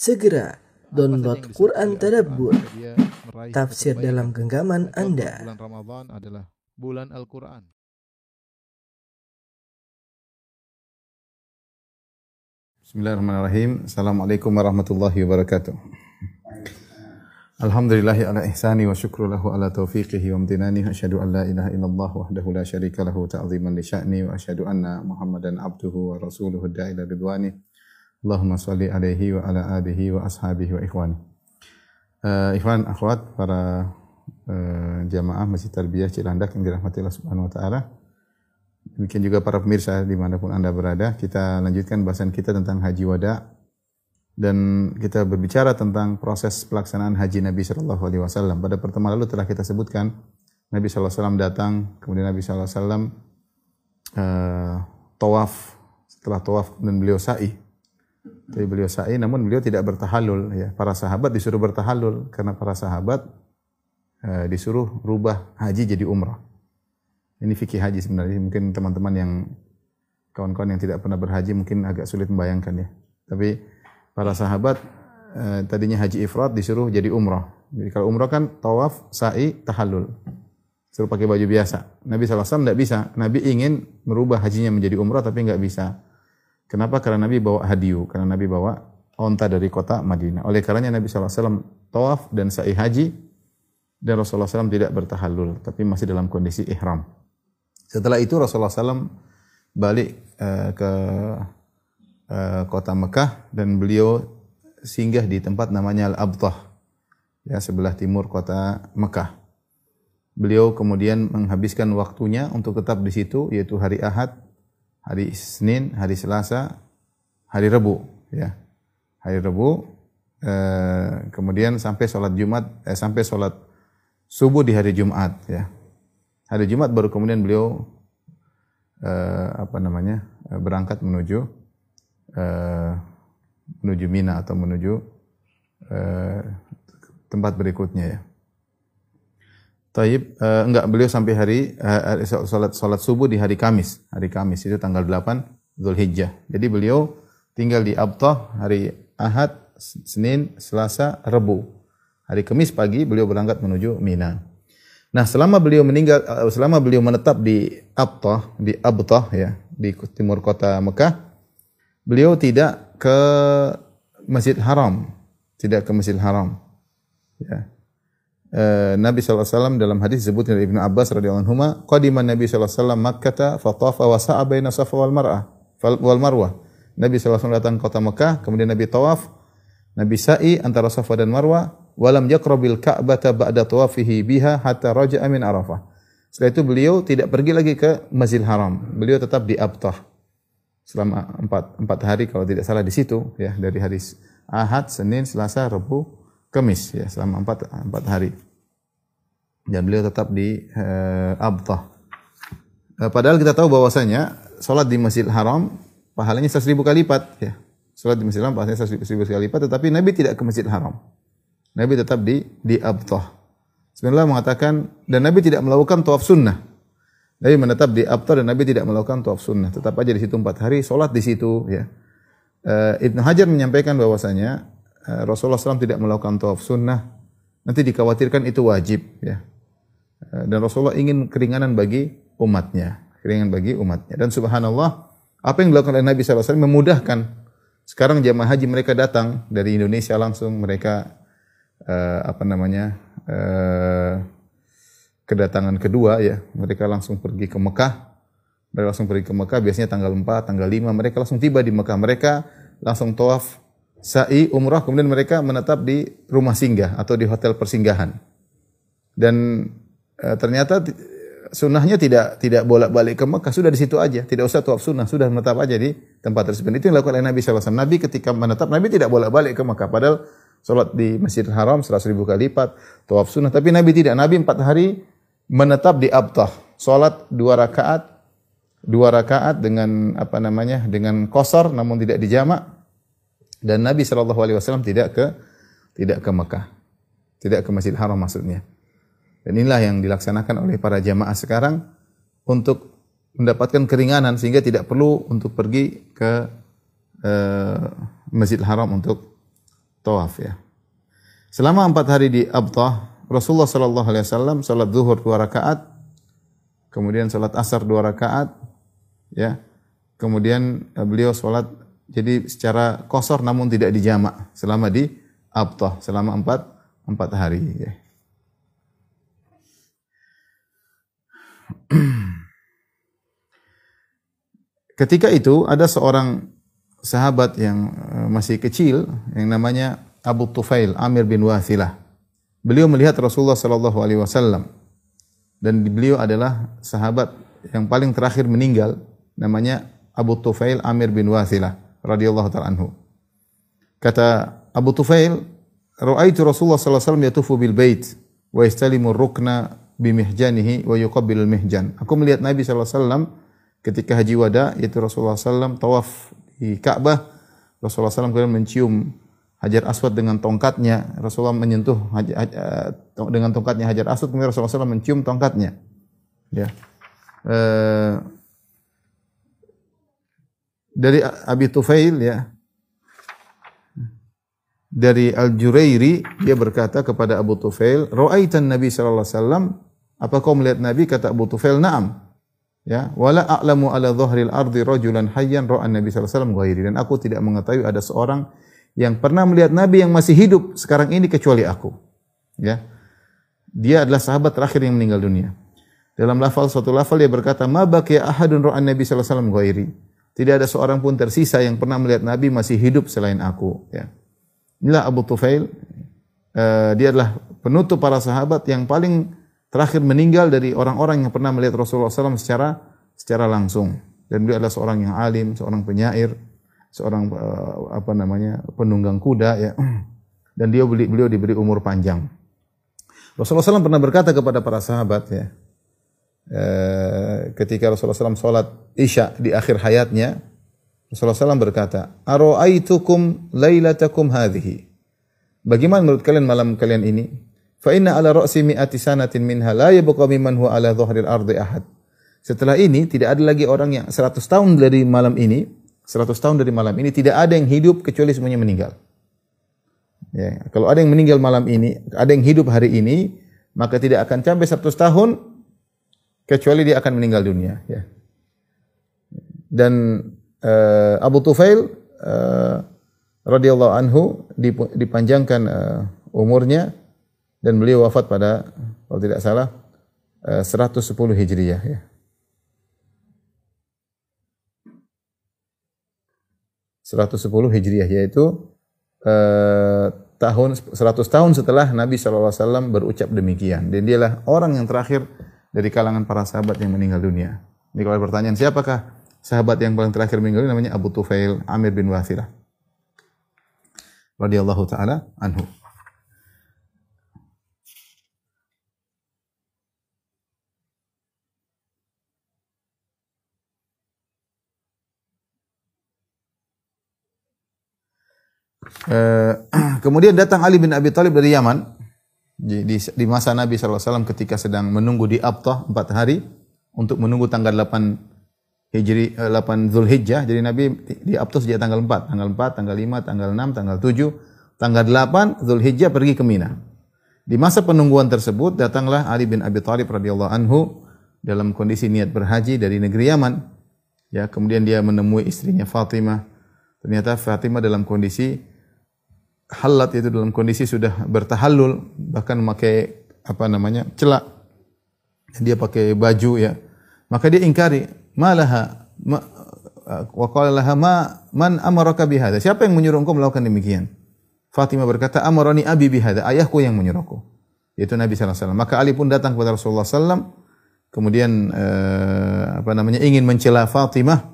Segera download Quran Tadabbur, tafsir dalam genggaman Anda. Bulan Ramadan adalah bulan Al-Quran. Bismillahirrahmanirrahim. Assalamualaikum warahmatullahi wabarakatuh. Alhamdulillahi ala ihsani wa syukru lahu ala taufiqihi wa amtinani. Asyhadu an la ilaha illallah wahdahu la syarika lahu ta'ziman li sya'ni wa asyhadu anna Muhammadan abduhu wa rasuluhu da'ila ridwani. Allahumma salli alaihi wa ala alihi wa ashabihi wa ikhwani. Uh, ikhwan, akhwat, para uh, jamaah Masjid Tarbiyah Cilandak yang dirahmati Allah Subhanahu wa taala. Demikian juga para pemirsa di mana pun Anda berada, kita lanjutkan bahasan kita tentang haji wada dan kita berbicara tentang proses pelaksanaan haji Nabi Shallallahu Alaihi Wasallam. Pada pertemuan lalu telah kita sebutkan Nabi Shallallahu Alaihi Wasallam datang, kemudian Nabi Shallallahu Alaihi Wasallam uh, tawaf, setelah tawaf kemudian beliau sa'i. Jadi beliau sa'i, namun beliau tidak bertahalul. Ya. Para sahabat disuruh bertahalul karena para sahabat uh, disuruh rubah haji jadi umrah. Ini fikih haji sebenarnya. Mungkin teman-teman yang kawan-kawan yang tidak pernah berhaji mungkin agak sulit membayangkan ya. Tapi para sahabat eh, tadinya haji ifrat disuruh jadi umrah. Jadi kalau umrah kan tawaf, sa'i, tahallul. Suruh pakai baju biasa. Nabi SAW tidak bisa. Nabi ingin merubah hajinya menjadi umrah tapi nggak bisa. Kenapa? Karena Nabi bawa hadiu. Karena Nabi bawa onta dari kota Madinah. Oleh karenanya Nabi SAW tawaf dan sa'i haji dan Rasulullah SAW tidak bertahallul. Tapi masih dalam kondisi ihram. Setelah itu Rasulullah SAW balik uh, ke uh, kota Mekah dan beliau singgah di tempat namanya Al-Abtah, ya sebelah timur kota Mekah. Beliau kemudian menghabiskan waktunya untuk tetap di situ, yaitu hari Ahad, hari Senin, hari Selasa, hari Rebu, ya hari Rebu. Uh, kemudian sampai sholat Jumat, eh, sampai sholat subuh di hari Jumat, ya hari Jumat baru kemudian beliau uh, apa namanya uh, berangkat menuju uh, menuju Mina atau menuju uh, tempat berikutnya ya. Taib uh, enggak beliau sampai hari, uh, hari salat salat subuh di hari Kamis. Hari Kamis itu tanggal 8 Zulhijjah. Jadi beliau tinggal di Abtah hari Ahad, Senin, Selasa, Rebu. Hari Kamis pagi beliau berangkat menuju Mina. Nah, selama beliau meninggal, selama beliau menetap di Abtah, di Abtah ya, di timur kota Mekah, beliau tidak ke Masjid Haram, tidak ke Masjid Haram. Ya. E, Nabi SAW dalam hadis disebut dari Ibnu Abbas radhiyallahu anhu, qadiman Nabi SAW Makkah fa tafa wa sa'a baina Safa wal Mar'ah wal Marwah. Nabi SAW datang ke kota Mekah, kemudian Nabi tawaf, Nabi sa'i antara Safa dan Marwah, walam yaqrabil ka'bata ba'da tawafihi biha hatta raja'a min Arafah. Setelah itu beliau tidak pergi lagi ke Masjidil Haram. Beliau tetap di Abtah selama empat, empat hari kalau tidak salah di situ ya dari hari Ahad, Senin, Selasa, Rabu, Kamis ya selama empat, empat hari. Dan beliau tetap di uh, Abtah. Uh, padahal kita tahu bahwasanya salat di Masjidil Haram pahalanya 100 ribu kali lipat ya. Salat di Masjidil Haram pahalanya 100 ribu kali lipat tetapi Nabi tidak ke Masjidil Haram. Nabi tetap di di Abtah. Sebenarnya mengatakan dan Nabi tidak melakukan tawaf sunnah. Nabi menetap di Abtah dan Nabi tidak melakukan tawaf sunnah. Tetap aja di situ empat hari, sholat di situ. Ya. Uh, Ibnu Hajar menyampaikan bahwasanya Rasulullah SAW tidak melakukan tawaf sunnah. Nanti dikhawatirkan itu wajib. Ya. Uh, dan Rasulullah ingin keringanan bagi umatnya, keringanan bagi umatnya. Dan Subhanallah, apa yang dilakukan oleh Nabi SAW memudahkan. Sekarang jamaah haji mereka datang dari Indonesia langsung mereka uh, apa namanya uh, kedatangan kedua ya mereka langsung pergi ke Mekah mereka langsung pergi ke Mekah biasanya tanggal 4 tanggal 5 mereka langsung tiba di Mekah mereka langsung tawaf sa'i umrah kemudian mereka menetap di rumah singgah atau di hotel persinggahan dan uh, ternyata sunnahnya tidak tidak bolak-balik ke Mekah sudah di situ aja tidak usah tawaf sunnah sudah menetap aja di tempat tersebut itu yang dilakukan oleh Nabi SAW Nabi ketika menetap Nabi tidak bolak-balik ke Mekah padahal Salat di Masjidil Haram 100 ribu kali lipat, tawaf sunnah. Tapi Nabi tidak. Nabi empat hari menetap di Abtah. Salat dua rakaat, dua rakaat dengan apa namanya dengan kosor namun tidak dijamak. Dan Nabi Shallallahu Alaihi Wasallam tidak ke tidak ke Mekah, tidak ke Masjidil Haram maksudnya. Dan inilah yang dilaksanakan oleh para jamaah sekarang untuk mendapatkan keringanan sehingga tidak perlu untuk pergi ke uh, Masjidil Haram untuk tawaf ya. Selama empat hari di Abtah, Rasulullah Sallallahu Alaihi Wasallam salat zuhur dua rakaat, kemudian salat asar dua rakaat, ya. Kemudian eh, beliau salat jadi secara kosor namun tidak dijamak selama di Abtah selama empat empat hari. Ya. Ketika itu ada seorang sahabat yang eh, masih kecil yang namanya Abu Tufail Amir bin Wathilah. Beliau melihat Rasulullah sallallahu alaihi wasallam dan beliau adalah sahabat yang paling terakhir meninggal namanya Abu Tufail Amir bin Wathilah radhiyallahu taala anhu. Kata Abu Tufail, "Ra'aitu Rasulullah sallallahu alaihi wasallam yatufu bil bait wa yastalimu rukna bimihjanihi wa yuqabbilul mihjan." Aku melihat Nabi sallallahu alaihi wasallam ketika haji wada yaitu Rasulullah sallallahu tawaf di Ka'bah Rasulullah SAW kemudian mencium Hajar Aswad dengan tongkatnya Rasulullah menyentuh eh, dengan tongkatnya Hajar Aswad kemudian Rasulullah SAW mencium tongkatnya ya uh, dari Abi Tufail ya dari Al-Jurairi dia berkata kepada Abu Tufail ra'aitan Nabi sallallahu alaihi wasallam apa kau melihat Nabi kata Abu Tufail na'am Ya, wala a'lamu ala dhahril ardi rajulan hayyan ra'a Nabi sallallahu alaihi wasallam dan aku tidak mengetahui ada seorang yang pernah melihat Nabi yang masih hidup sekarang ini kecuali aku. Ya. Dia adalah sahabat terakhir yang meninggal dunia. Dalam lafal suatu lafal dia berkata, "Ma baqiya ahadun ra'a Nabi sallallahu alaihi wasallam ghairi." Tidak ada seorang pun tersisa yang pernah melihat Nabi masih hidup selain aku, ya. Inilah Abu Tufail. Uh, dia adalah penutup para sahabat yang paling terakhir meninggal dari orang-orang yang pernah melihat Rasulullah SAW secara secara langsung. Dan beliau adalah seorang yang alim, seorang penyair, seorang uh, apa namanya penunggang kuda ya. Dan dia beli, beliau diberi umur panjang. Rasulullah SAW pernah berkata kepada para sahabat ya, ketika Rasulullah SAW sholat isya di akhir hayatnya, Rasulullah SAW berkata, Aro'aitukum laylatakum hadhihi. Bagaimana menurut kalian malam kalian ini? Fa inna ala ra'si mi'ati sanatin minha la yabqa mimman huwa ala dhahril ardi ahad. Setelah ini tidak ada lagi orang yang 100 tahun dari malam ini, 100 tahun dari malam ini tidak ada yang hidup kecuali semuanya meninggal. Ya, kalau ada yang meninggal malam ini, ada yang hidup hari ini, maka tidak akan sampai 100 tahun kecuali dia akan meninggal dunia, ya. Dan uh, Abu Tufail uh, radhiyallahu anhu dipanjangkan uh, umurnya dan beliau wafat pada kalau tidak salah 110 eh, Hijriyah ya. Seratus sepuluh Hijriyah yaitu eh, tahun 100 tahun setelah Nabi SAW berucap demikian dan dialah orang yang terakhir dari kalangan para sahabat yang meninggal dunia. Ini kalau pertanyaan siapakah sahabat yang paling terakhir meninggal dunia namanya Abu Tufail Amir bin Wathilah radhiyallahu taala anhu. Eh, kemudian datang Ali bin Abi Thalib dari Yaman di, di, di masa Nabi SAW ketika sedang menunggu di Abtah empat hari untuk menunggu tanggal 8 Hijri 8 eh, Zulhijjah. Jadi Nabi di Abtah sejak tanggal 4, tanggal 4, tanggal 5, tanggal 6, tanggal 7, tanggal 8 Zulhijjah pergi ke Mina. Di masa penungguan tersebut datanglah Ali bin Abi Thalib radhiyallahu anhu dalam kondisi niat berhaji dari negeri Yaman. Ya, kemudian dia menemui istrinya Fatimah. Ternyata Fatimah dalam kondisi halat itu dalam kondisi sudah bertahallul bahkan memakai apa namanya celak. Dia pakai baju ya. Maka dia ingkari malaha ma, wa qala laha ma man amaraka bihadza siapa yang menyuruh engkau melakukan demikian? Fatimah berkata amarani abi bihadza ayahku yang menyuruhku. Yaitu Nabi sallallahu alaihi wasallam. Maka Ali pun datang kepada Rasulullah sallam kemudian eh, apa namanya ingin mencela Fatimah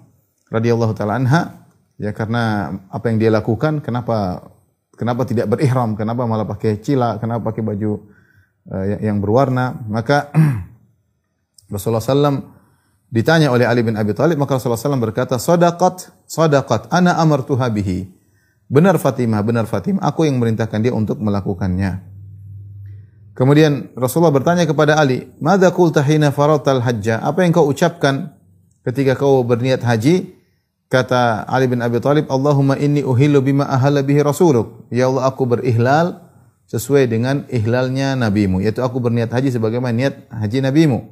radhiyallahu taala anha. Ya karena apa yang dia lakukan kenapa Kenapa tidak berihram? Kenapa malah pakai cila? Kenapa pakai baju uh, yang, berwarna? Maka Rasulullah SAW ditanya oleh Ali bin Abi Thalib, maka Rasulullah SAW berkata, Sadaqat, sadaqat, ana amartuha bihi. Benar Fatimah, benar Fatimah, aku yang merintahkan dia untuk melakukannya. Kemudian Rasulullah bertanya kepada Ali, "Madza qulta hina faratal hajja?" Apa yang kau ucapkan ketika kau berniat haji? Kata Ali bin Abi Thalib, Allahumma inni uhillu bima ahalla bihi rasuluk. Ya Allah, aku berihlal sesuai dengan ihlalnya nabimu. Yaitu aku berniat haji sebagaimana niat haji nabimu.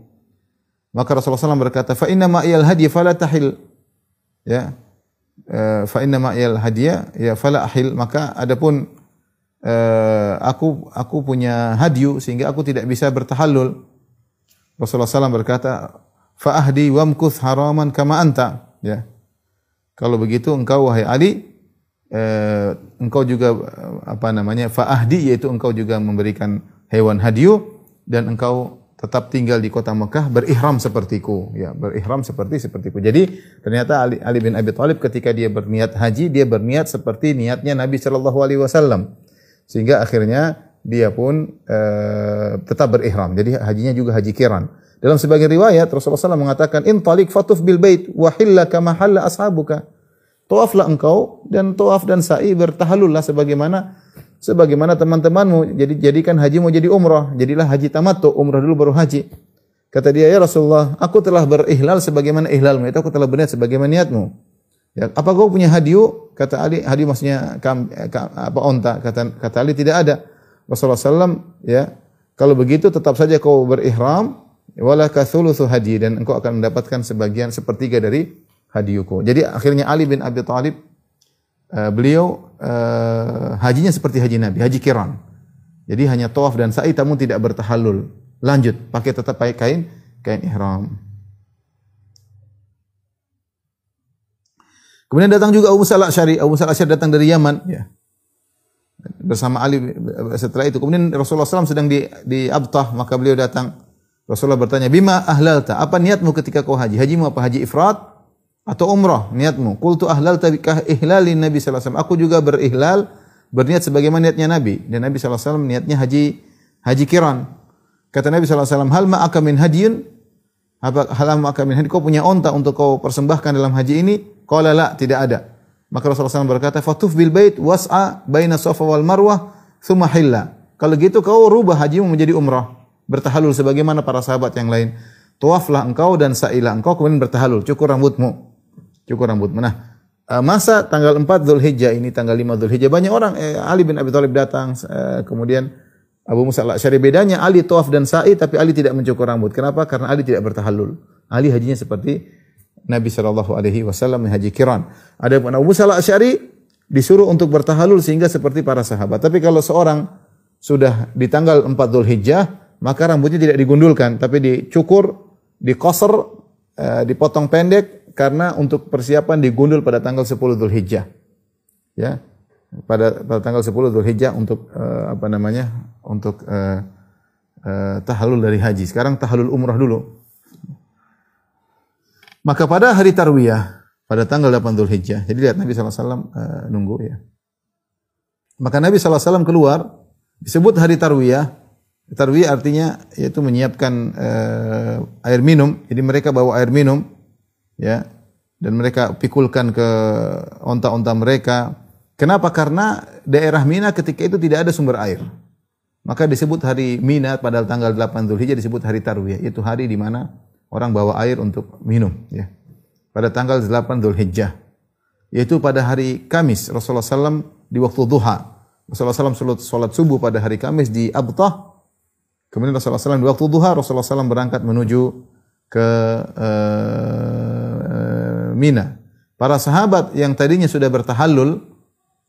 Maka Rasulullah SAW berkata, fa inna ma'iyal hadi fala tahil. Ya. Eh, fa inna ma'iyal hadiya ya fala ahil. Maka adapun uh, aku aku punya hadyu sehingga aku tidak bisa bertahallul. Rasulullah SAW berkata, fa ahdi wamkuth haraman kama anta. Ya. Kalau begitu engkau wahai Ali eh, engkau juga apa namanya fa ahdi yaitu engkau juga memberikan hewan hadyu dan engkau tetap tinggal di kota Mekah berihram sepertiku. Ya berihram seperti sepertiku. Jadi ternyata Ali, Ali bin Abi Thalib ketika dia berniat haji dia berniat seperti niatnya Nabi Shallallahu alaihi wasallam. Sehingga akhirnya dia pun uh, tetap berihram jadi hajinya juga haji kiran dalam sebagian riwayat Rasulullah SAW mengatakan in talik fatuf bil bait wa hilla kama halla ashabuka Tawaflah engkau dan tawaf dan sa'i bertahalullah sebagaimana sebagaimana teman-temanmu. Jadi jadikan haji mau jadi umrah. Jadilah haji tamattu, umrah dulu baru haji. Kata dia, ya Rasulullah, aku telah berihlal sebagaimana ihlalmu. Itu aku telah berniat sebagaimana niatmu. Ya, apa kau punya hadiu? Kata Ali, hadiu maksudnya kam, kam, apa onta? Kata, kata Ali tidak ada. Rasulullah SAW, ya, kalau begitu tetap saja kau berihram, wala kathuluthu hadi dan engkau akan mendapatkan sebagian sepertiga dari hadiuku. Jadi akhirnya Ali bin Abi Thalib uh, beliau uh, hajinya seperti haji Nabi, haji kiran. Jadi hanya tawaf dan sa'i namun tidak bertahallul. Lanjut, pakai tetap pakai kain kain ihram. Kemudian datang juga Abu Musa al-Asy'ari. Abu Musa al-Asy'ari datang dari Yaman, ya. Bersama Ali setelah itu. Kemudian Rasulullah SAW sedang di di Abtah, maka beliau datang. Rasulullah bertanya, "Bima ahlalta?" Apa niatmu ketika kau haji? Hajimu apa? Haji ifrat atau umrah niatmu. Qultu ahlal tabikah ihlalin Nabi wasallam. Aku juga berihlal berniat sebagaimana niatnya Nabi dan Nabi wasallam niatnya haji haji kiran. Kata Nabi wasallam, "Hal ma'aka min hadiyun?" Apa hal ma'aka min hadiyun? Kau punya onta untuk kau persembahkan dalam haji ini? Qala la, tidak ada. Maka Rasulullah SAW berkata, "Fatuf bil bait was'a baina Safa wal Marwah, thumma hilla." Kalau gitu kau rubah hajimu menjadi umrah, bertahalul sebagaimana para sahabat yang lain. Tuaflah engkau dan sa'ilah engkau kemudian bertahalul, cukur rambutmu cukur rambut. Nah, eh, masa tanggal 4 Zulhijjah ini tanggal 5 Zulhijjah banyak orang eh, Ali bin Abi Thalib datang eh, kemudian Abu Musa al-Asy'ari bedanya Ali tawaf dan sa'i tapi Ali tidak mencukur rambut. Kenapa? Karena Ali tidak bertahallul. Ali hajinya seperti Nabi sallallahu alaihi wasallam haji kiran. Ada pun Abu Musa al-Asy'ari disuruh untuk bertahallul sehingga seperti para sahabat. Tapi kalau seorang sudah di tanggal 4 Zulhijjah, maka rambutnya tidak digundulkan tapi dicukur, dikosor, dipotong pendek karena untuk persiapan digundul pada tanggal 10 Zulhijjah. Ya. Pada pada tanggal 10 Zulhijjah untuk uh, apa namanya? untuk uh, uh, tahallul dari haji. Sekarang tahallul umrah dulu. Maka pada hari tarwiyah pada tanggal 8 Zulhijjah. Jadi lihat Nabi SAW uh, nunggu ya. Maka Nabi SAW keluar disebut hari tarwiyah. Tarwiyah artinya yaitu menyiapkan uh, air minum. Jadi mereka bawa air minum ya dan mereka pikulkan ke onta-onta mereka. Kenapa? Karena daerah Mina ketika itu tidak ada sumber air. Maka disebut hari Mina pada tanggal 8 Zulhijjah disebut hari Tarwiyah, itu hari di mana orang bawa air untuk minum ya. Pada tanggal 8 Zulhijjah. Yaitu pada hari Kamis Rasulullah SAW di waktu duha. Rasulullah SAW salat subuh pada hari Kamis di Abtah. Kemudian Rasulullah SAW di waktu duha Rasulullah SAW berangkat menuju ke uh, Mina. Para sahabat yang tadinya sudah bertahallul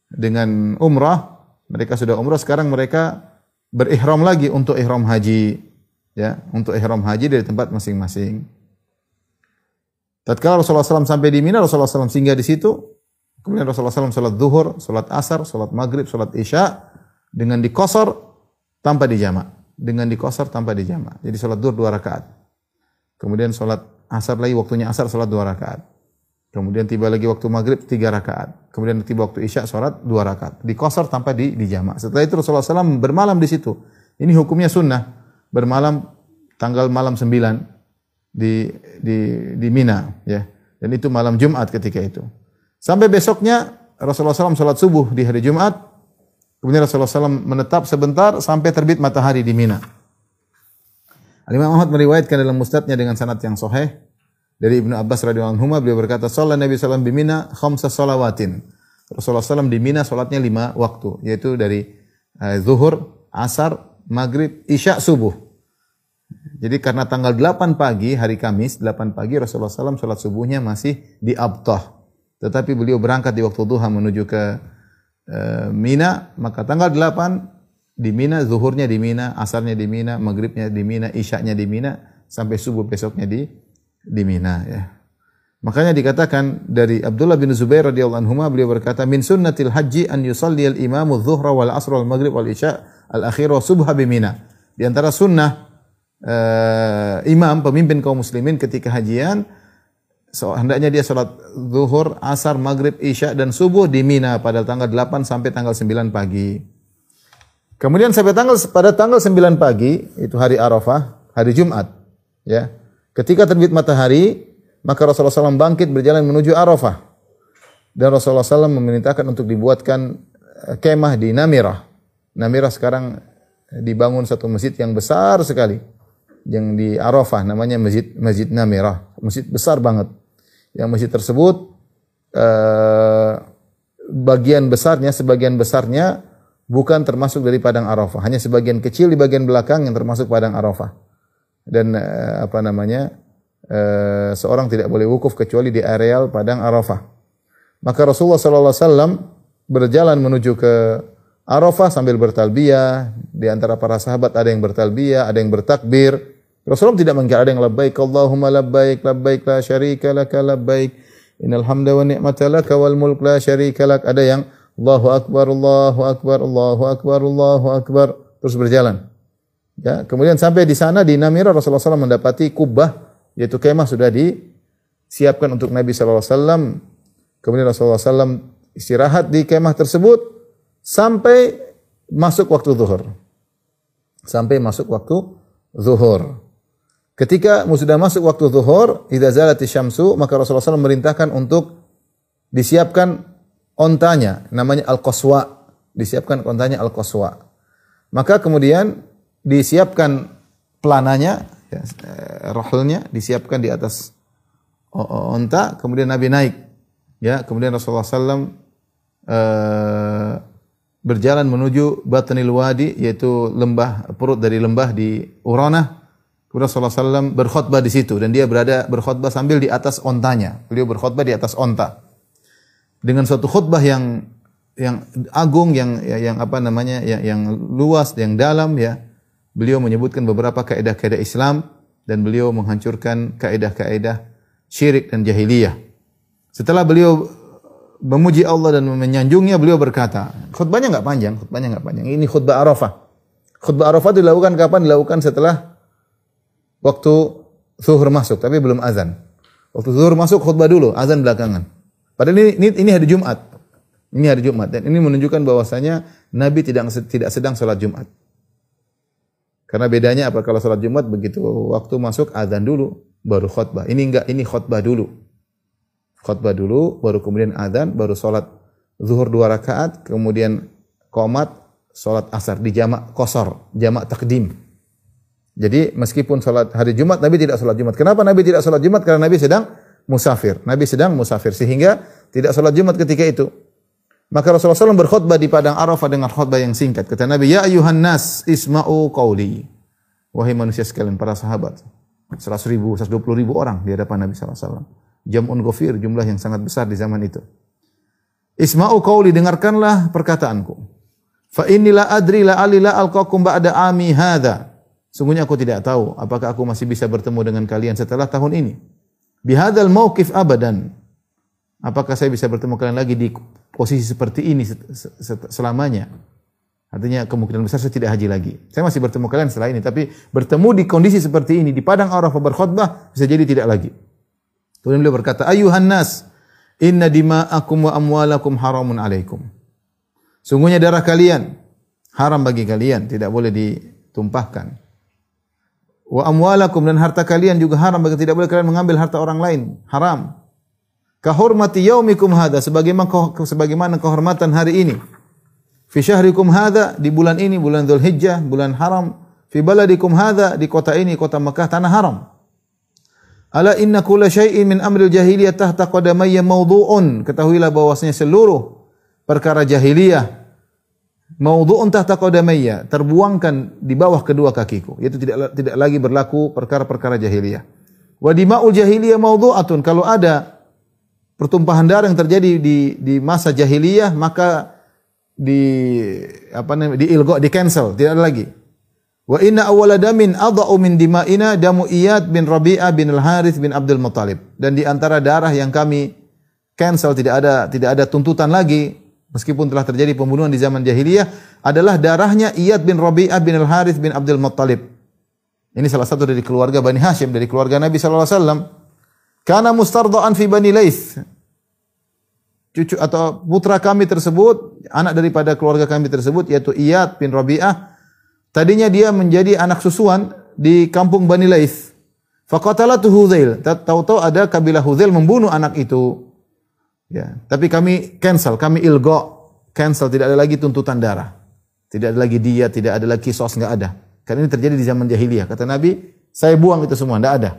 dengan umrah, mereka sudah umrah, sekarang mereka berihram lagi untuk ihram haji. Ya, untuk ihram haji dari tempat masing-masing. Tatkala Rasulullah SAW sampai di Mina, Rasulullah SAW singgah di situ. Kemudian Rasulullah SAW salat zuhur, salat asar, salat maghrib, salat isya dengan dikosor tanpa dijama. Dengan dikosor tanpa dijama. Jadi salat zuhur dua rakaat. Kemudian salat asar lagi waktunya asar salat dua rakaat. Kemudian tiba lagi waktu maghrib tiga rakaat. Kemudian tiba waktu isya sholat dua rakaat. Dikosor tanpa di, di jama. Setelah itu Rasulullah SAW bermalam di situ. Ini hukumnya sunnah. Bermalam tanggal malam sembilan di di di Mina ya. Dan itu malam Jumat ketika itu. Sampai besoknya Rasulullah SAW sholat subuh di hari Jumat. Kemudian Rasulullah SAW menetap sebentar sampai terbit matahari di Mina. Al-Imam Ahmad meriwayatkan dalam mustadnya dengan sanad yang sahih Dari Ibnu Abbas radhiyallahu anhu beliau berkata, "Shalat Nabi sallallahu alaihi bimina khamsa salawatin." Rasulullah SAW di Mina salatnya lima waktu, yaitu dari uh, zuhur, asar, maghrib, isya, subuh. Jadi karena tanggal 8 pagi, hari Kamis, 8 pagi Rasulullah SAW salat subuhnya masih di Abtah. Tetapi beliau berangkat di waktu duha menuju ke uh, Mina, maka tanggal 8 di Mina, zuhurnya di Mina, asarnya di Mina, maghribnya di Mina, isyaknya di Mina, sampai subuh besoknya di di Mina ya. Makanya dikatakan dari Abdullah bin Zubair radhiyallahu anhu beliau berkata min sunnatil haji an yusalli al imamu dhuhra wal asr wal maghrib wal isya al akhir wa subha bi Mina. Di antara sunnah uh, imam pemimpin kaum muslimin ketika hajian so, hendaknya dia salat zuhur, asar, maghrib, isya dan subuh di Mina pada tanggal 8 sampai tanggal 9 pagi. Kemudian sampai tanggal pada tanggal 9 pagi itu hari Arafah, hari Jumat, ya. Ketika terbit matahari, maka Rasulullah SAW bangkit berjalan menuju Arafah. Dan Rasulullah SAW memerintahkan untuk dibuatkan eh, kemah di Namirah. Namirah sekarang dibangun satu masjid yang besar sekali. Yang di Arafah namanya Masjid Masjid Namirah. Masjid besar banget. Yang masjid tersebut eh, bagian besarnya, sebagian besarnya bukan termasuk dari padang Arafah. Hanya sebagian kecil di bagian belakang yang termasuk padang Arafah dan uh, apa namanya uh, seorang tidak boleh wukuf kecuali di areal padang Arafah. Maka Rasulullah sallallahu alaihi wasallam berjalan menuju ke Arafah sambil bertalbiyah. Di antara para sahabat ada yang bertalbiyah, ada yang bertakbir. Rasulullah tidak mengkira ada yang labbaik Allahumma labbaik labbaik la syarika laka labbaik innal hamda wa ni'mata laka wal mulk la syarika lak. Ada yang Allahu akbar Allahu akbar Allahu akbar Allahu akbar terus berjalan. Ya, kemudian sampai di sana di Namira Rasulullah SAW mendapati kubah yaitu kemah sudah disiapkan untuk Nabi SAW. Kemudian Rasulullah SAW istirahat di kemah tersebut sampai masuk waktu zuhur. Sampai masuk waktu zuhur. Ketika sudah masuk waktu zuhur, idza zalati syamsu, maka Rasulullah SAW memerintahkan untuk disiapkan ontanya, namanya al-qaswa. Disiapkan ontanya al-qaswa. Maka kemudian disiapkan pelananya, ya, eh, rohlnya disiapkan di atas onta, kemudian Nabi naik. Ya, kemudian Rasulullah SAW uh, berjalan menuju Batnil Wadi, yaitu lembah perut dari lembah di Urana. Kemudian SAW berkhutbah di situ dan dia berada berkhutbah sambil di atas ontanya. Beliau berkhutbah di atas onta dengan suatu khutbah yang yang agung, yang yang apa namanya, yang, yang luas, yang dalam, ya beliau menyebutkan beberapa kaidah-kaidah Islam dan beliau menghancurkan kaidah-kaidah syirik dan jahiliyah. Setelah beliau memuji Allah dan menyanjungnya, beliau berkata, khutbahnya enggak panjang, khutbahnya enggak panjang. Ini khutbah Arafah. Khutbah Arafah dilakukan kapan? Dilakukan setelah waktu zuhur masuk, tapi belum azan. Waktu zuhur masuk khutbah dulu, azan belakangan. Padahal ini, ini, ini hari Jumat. Ini hari Jumat dan ini menunjukkan bahwasanya Nabi tidak tidak sedang sholat Jumat. Karena bedanya apa kalau salat Jumat begitu waktu masuk azan dulu baru khutbah. Ini enggak, ini khutbah dulu. Khutbah dulu baru kemudian azan, baru salat zuhur dua rakaat, kemudian komat, salat asar di jamak kosor, jamak takdim. Jadi meskipun salat hari Jumat Nabi tidak salat Jumat. Kenapa Nabi tidak salat Jumat? Karena Nabi sedang musafir. Nabi sedang musafir sehingga tidak salat Jumat ketika itu. Maka Rasulullah SAW berkhutbah di padang Arafah dengan khutbah yang singkat. Kata Nabi, Ya ayuhan nas isma'u qawli. Wahai manusia sekalian, para sahabat. 100 ribu, 120 ribu orang di hadapan Nabi SAW. Jam'un gofir, jumlah yang sangat besar di zaman itu. Isma'u qawli, dengarkanlah perkataanku. Fa inilah adri la alila alqakum ba'da ami hadha. Sungguhnya aku tidak tahu apakah aku masih bisa bertemu dengan kalian setelah tahun ini. Bihadal mauqif abadan. Apakah saya bisa bertemu kalian lagi di posisi seperti ini selamanya? Artinya kemungkinan besar saya tidak haji lagi. Saya masih bertemu kalian setelah ini, tapi bertemu di kondisi seperti ini di padang Arafah berkhutbah bisa jadi tidak lagi. Kemudian beliau berkata, "Ayuhan nas, inna dima'akum wa amwalakum haramun alaikum." Sungguhnya darah kalian haram bagi kalian, tidak boleh ditumpahkan. Wa amwalakum dan harta kalian juga haram bagi tidak boleh kalian mengambil harta orang lain, haram. Kahormati yaumikum hada sebagaimana sebagaimana kehormatan hari ini. Fi syahrikum hada di bulan ini bulan Dzulhijjah, bulan haram. Fi baladikum hada di kota ini kota Mekah tanah haram. Ala inna kulla syai'in min amril jahiliyah tahta qadamayya mawdu'un. Ketahuilah bahwasanya seluruh perkara jahiliyah mawdu'un tahta qadamayya terbuangkan di bawah kedua kakiku. Itu tidak tidak lagi berlaku perkara-perkara jahiliyah. Wa dima'ul jahiliyah mawdu'atun. Kalau ada pertumpahan darah yang terjadi di di masa jahiliyah maka di apa namanya di ilgo di cancel tidak ada lagi Wa inna awwala damin adha'u min dima'ina damu Iyad bin Rabi'ah bin Al-Harith bin Abdul Muttalib. Dan di antara darah yang kami cancel tidak ada tidak ada tuntutan lagi meskipun telah terjadi pembunuhan di zaman jahiliyah adalah darahnya Iyad bin Rabi'ah bin Al-Harith bin Abdul Muttalib. Ini salah satu dari keluarga Bani Hashim dari keluarga Nabi sallallahu alaihi wasallam. Kana mustardaan fi Bani Laits. Cucu atau putra kami tersebut, anak daripada keluarga kami tersebut yaitu Iyad bin Rabi'ah Tadinya dia menjadi anak susuan di kampung Bani Laith. Faqatalatu Hudzail. Tahu-tahu ada kabilah Hudzail membunuh anak itu. Ya, tapi kami cancel, kami ilgo, cancel, tidak ada lagi tuntutan darah. Tidak ada lagi dia, tidak ada lagi kisos, enggak ada. Karena ini terjadi di zaman jahiliyah. Kata Nabi, saya buang itu semua, enggak ada.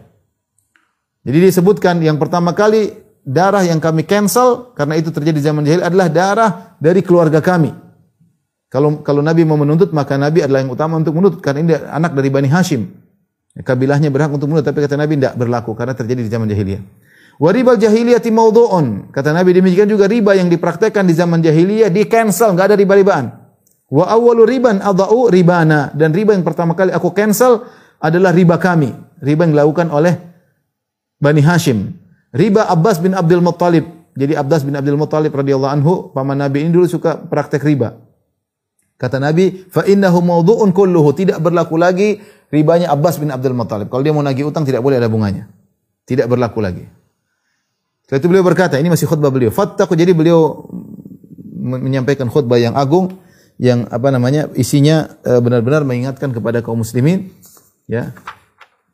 Jadi disebutkan yang pertama kali darah yang kami cancel karena itu terjadi di zaman jahiliyah adalah darah dari keluarga kami. Kalau kalau Nabi mau menuntut maka Nabi adalah yang utama untuk menuntut karena ini anak dari Bani Hashim. Kabilahnya berhak untuk menuntut tapi kata Nabi tidak berlaku karena terjadi di zaman jahiliyah. Waribal jahiliyati maudhu'un. Kata Nabi demikian juga riba yang dipraktekkan di zaman jahiliyah di cancel, enggak ada riba-ribaan. Wa awwalu riban adha'u ribana dan riba yang pertama kali aku cancel adalah riba kami, riba yang dilakukan oleh Bani Hashim. Riba Abbas bin Abdul Muttalib. Jadi Abbas bin Abdul Muttalib radhiyallahu anhu paman Nabi ini dulu suka praktek riba. Kata Nabi, fa innahu mawdu'un kulluhu, tidak berlaku lagi ribanya Abbas bin Abdul Muttalib. Kalau dia mau nagih utang tidak boleh ada bunganya. Tidak berlaku lagi. Setelah itu beliau berkata, ini masih khutbah beliau. Fattaku jadi beliau menyampaikan khutbah yang agung yang apa namanya isinya e, benar-benar mengingatkan kepada kaum muslimin ya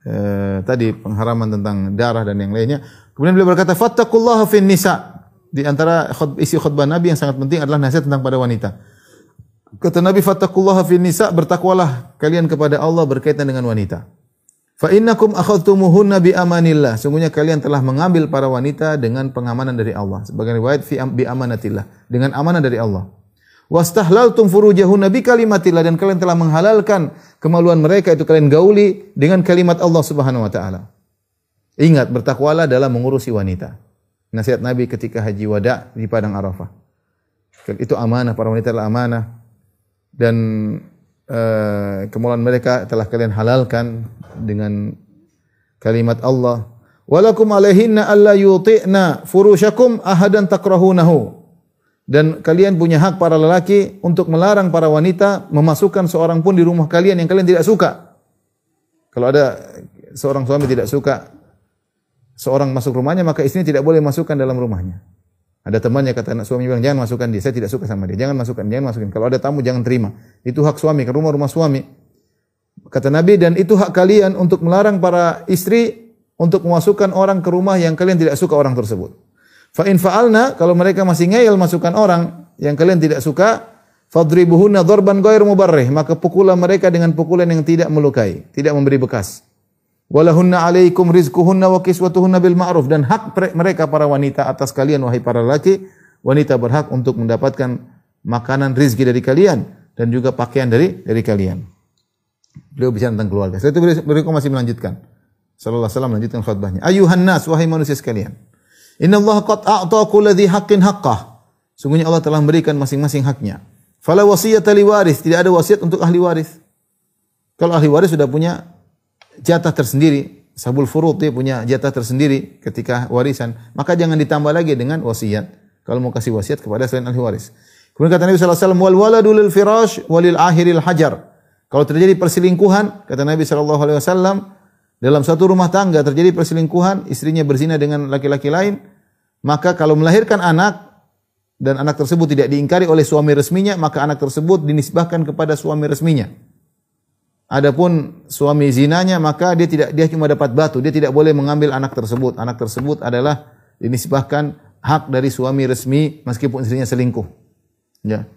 e, tadi pengharaman tentang darah dan yang lainnya kemudian beliau berkata fattaqullaha fin nisa di antara isi khutbah Nabi yang sangat penting adalah nasihat tentang pada wanita Kata Nabi fattaqullaha fin nisa bertakwalah kalian kepada Allah berkaitan dengan wanita. Fa innakum akhadtumuhunna bi amanillah. Sungguhnya kalian telah mengambil para wanita dengan pengamanan dari Allah. Sebagai riwayat fi bi amanatillah, dengan amanah dari Allah. Wastahlaltum furujahunna bi kalimatillah dan kalian telah menghalalkan kemaluan mereka itu kalian gauli dengan kalimat Allah Subhanahu wa taala. Ingat bertakwalah dalam mengurusi wanita. Nasihat Nabi ketika haji wada di padang Arafah. Itu amanah para wanita adalah amanah dan uh, kemaluan mereka telah kalian halalkan dengan kalimat Allah walakum alaihinna alla yuti'na furushakum ahadan takrahunahu dan kalian punya hak para lelaki untuk melarang para wanita memasukkan seorang pun di rumah kalian yang kalian tidak suka kalau ada seorang suami tidak suka seorang masuk rumahnya maka istrinya tidak boleh masukkan dalam rumahnya ada temannya kata anak suami bilang jangan masukkan dia, saya tidak suka sama dia. Jangan masukkan, jangan masukin. Kalau ada tamu jangan terima. Itu hak suami ke rumah-rumah suami. Kata Nabi dan itu hak kalian untuk melarang para istri untuk memasukkan orang ke rumah yang kalian tidak suka orang tersebut. Fa in fa'alna kalau mereka masih ngeyel masukkan orang yang kalian tidak suka, fadribuhunna darban ghairu mubarrih, maka pukulah mereka dengan pukulan yang tidak melukai, tidak memberi bekas. Walahunna alaikum rizquhunna wa kiswatuhunna bil ma'ruf dan hak mereka para wanita atas kalian wahai para laki wanita berhak untuk mendapatkan makanan rizki dari kalian dan juga pakaian dari dari kalian. Beliau bicara tentang keluarga. Setelah itu beliau, masih melanjutkan. Sallallahu alaihi wasallam melanjutkan khutbahnya. Ayuhan nas wahai manusia sekalian. Inna Allah qad a'ta kulli haqqin haqqah. Sungguhnya Allah telah memberikan masing-masing haknya. Fala wasiyata li waris, tidak ada wasiat untuk ahli waris. Kalau ahli waris sudah punya jatah tersendiri, sabul furud dia punya jatah tersendiri ketika warisan, maka jangan ditambah lagi dengan wasiat. Kalau mau kasih wasiat kepada selain ahli waris. Kemudian kata Nabi sallallahu alaihi wasallam wal waladu lil firash walil akhiril hajar. Kalau terjadi perselingkuhan, kata Nabi sallallahu alaihi wasallam, dalam satu rumah tangga terjadi perselingkuhan, istrinya berzina dengan laki-laki lain, maka kalau melahirkan anak dan anak tersebut tidak diingkari oleh suami resminya, maka anak tersebut dinisbahkan kepada suami resminya. Adapun suami zinanya maka dia tidak dia cuma dapat batu, dia tidak boleh mengambil anak tersebut. Anak tersebut adalah dinisbahkan hak dari suami resmi meskipun istrinya selingkuh. Ya.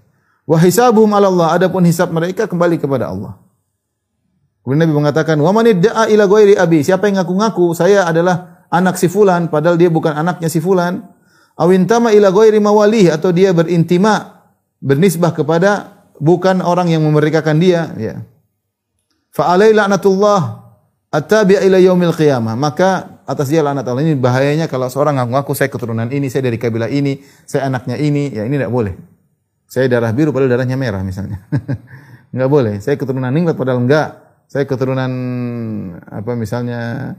Wa hisabuhum 'ala Allah, adapun hisab mereka kembali kepada Allah. Kemudian Nabi mengatakan, "Wa man idda'a ila ghairi abi?" Siapa yang ngaku-ngaku saya adalah anak si fulan padahal dia bukan anaknya si fulan. Awintama ila ghairi mawalihi atau dia berintima bernisbah kepada bukan orang yang memerdekakan dia, ya. Fa alai la'natullah attabi' ila yaumil qiyamah. Maka atas dia laknat Allah ini bahayanya kalau seorang ngaku-ngaku saya keturunan ini, saya dari kabilah ini, saya anaknya ini, ya ini tidak boleh. Saya darah biru padahal darahnya merah misalnya. enggak boleh. Saya keturunan ningrat padahal enggak. Saya keturunan apa misalnya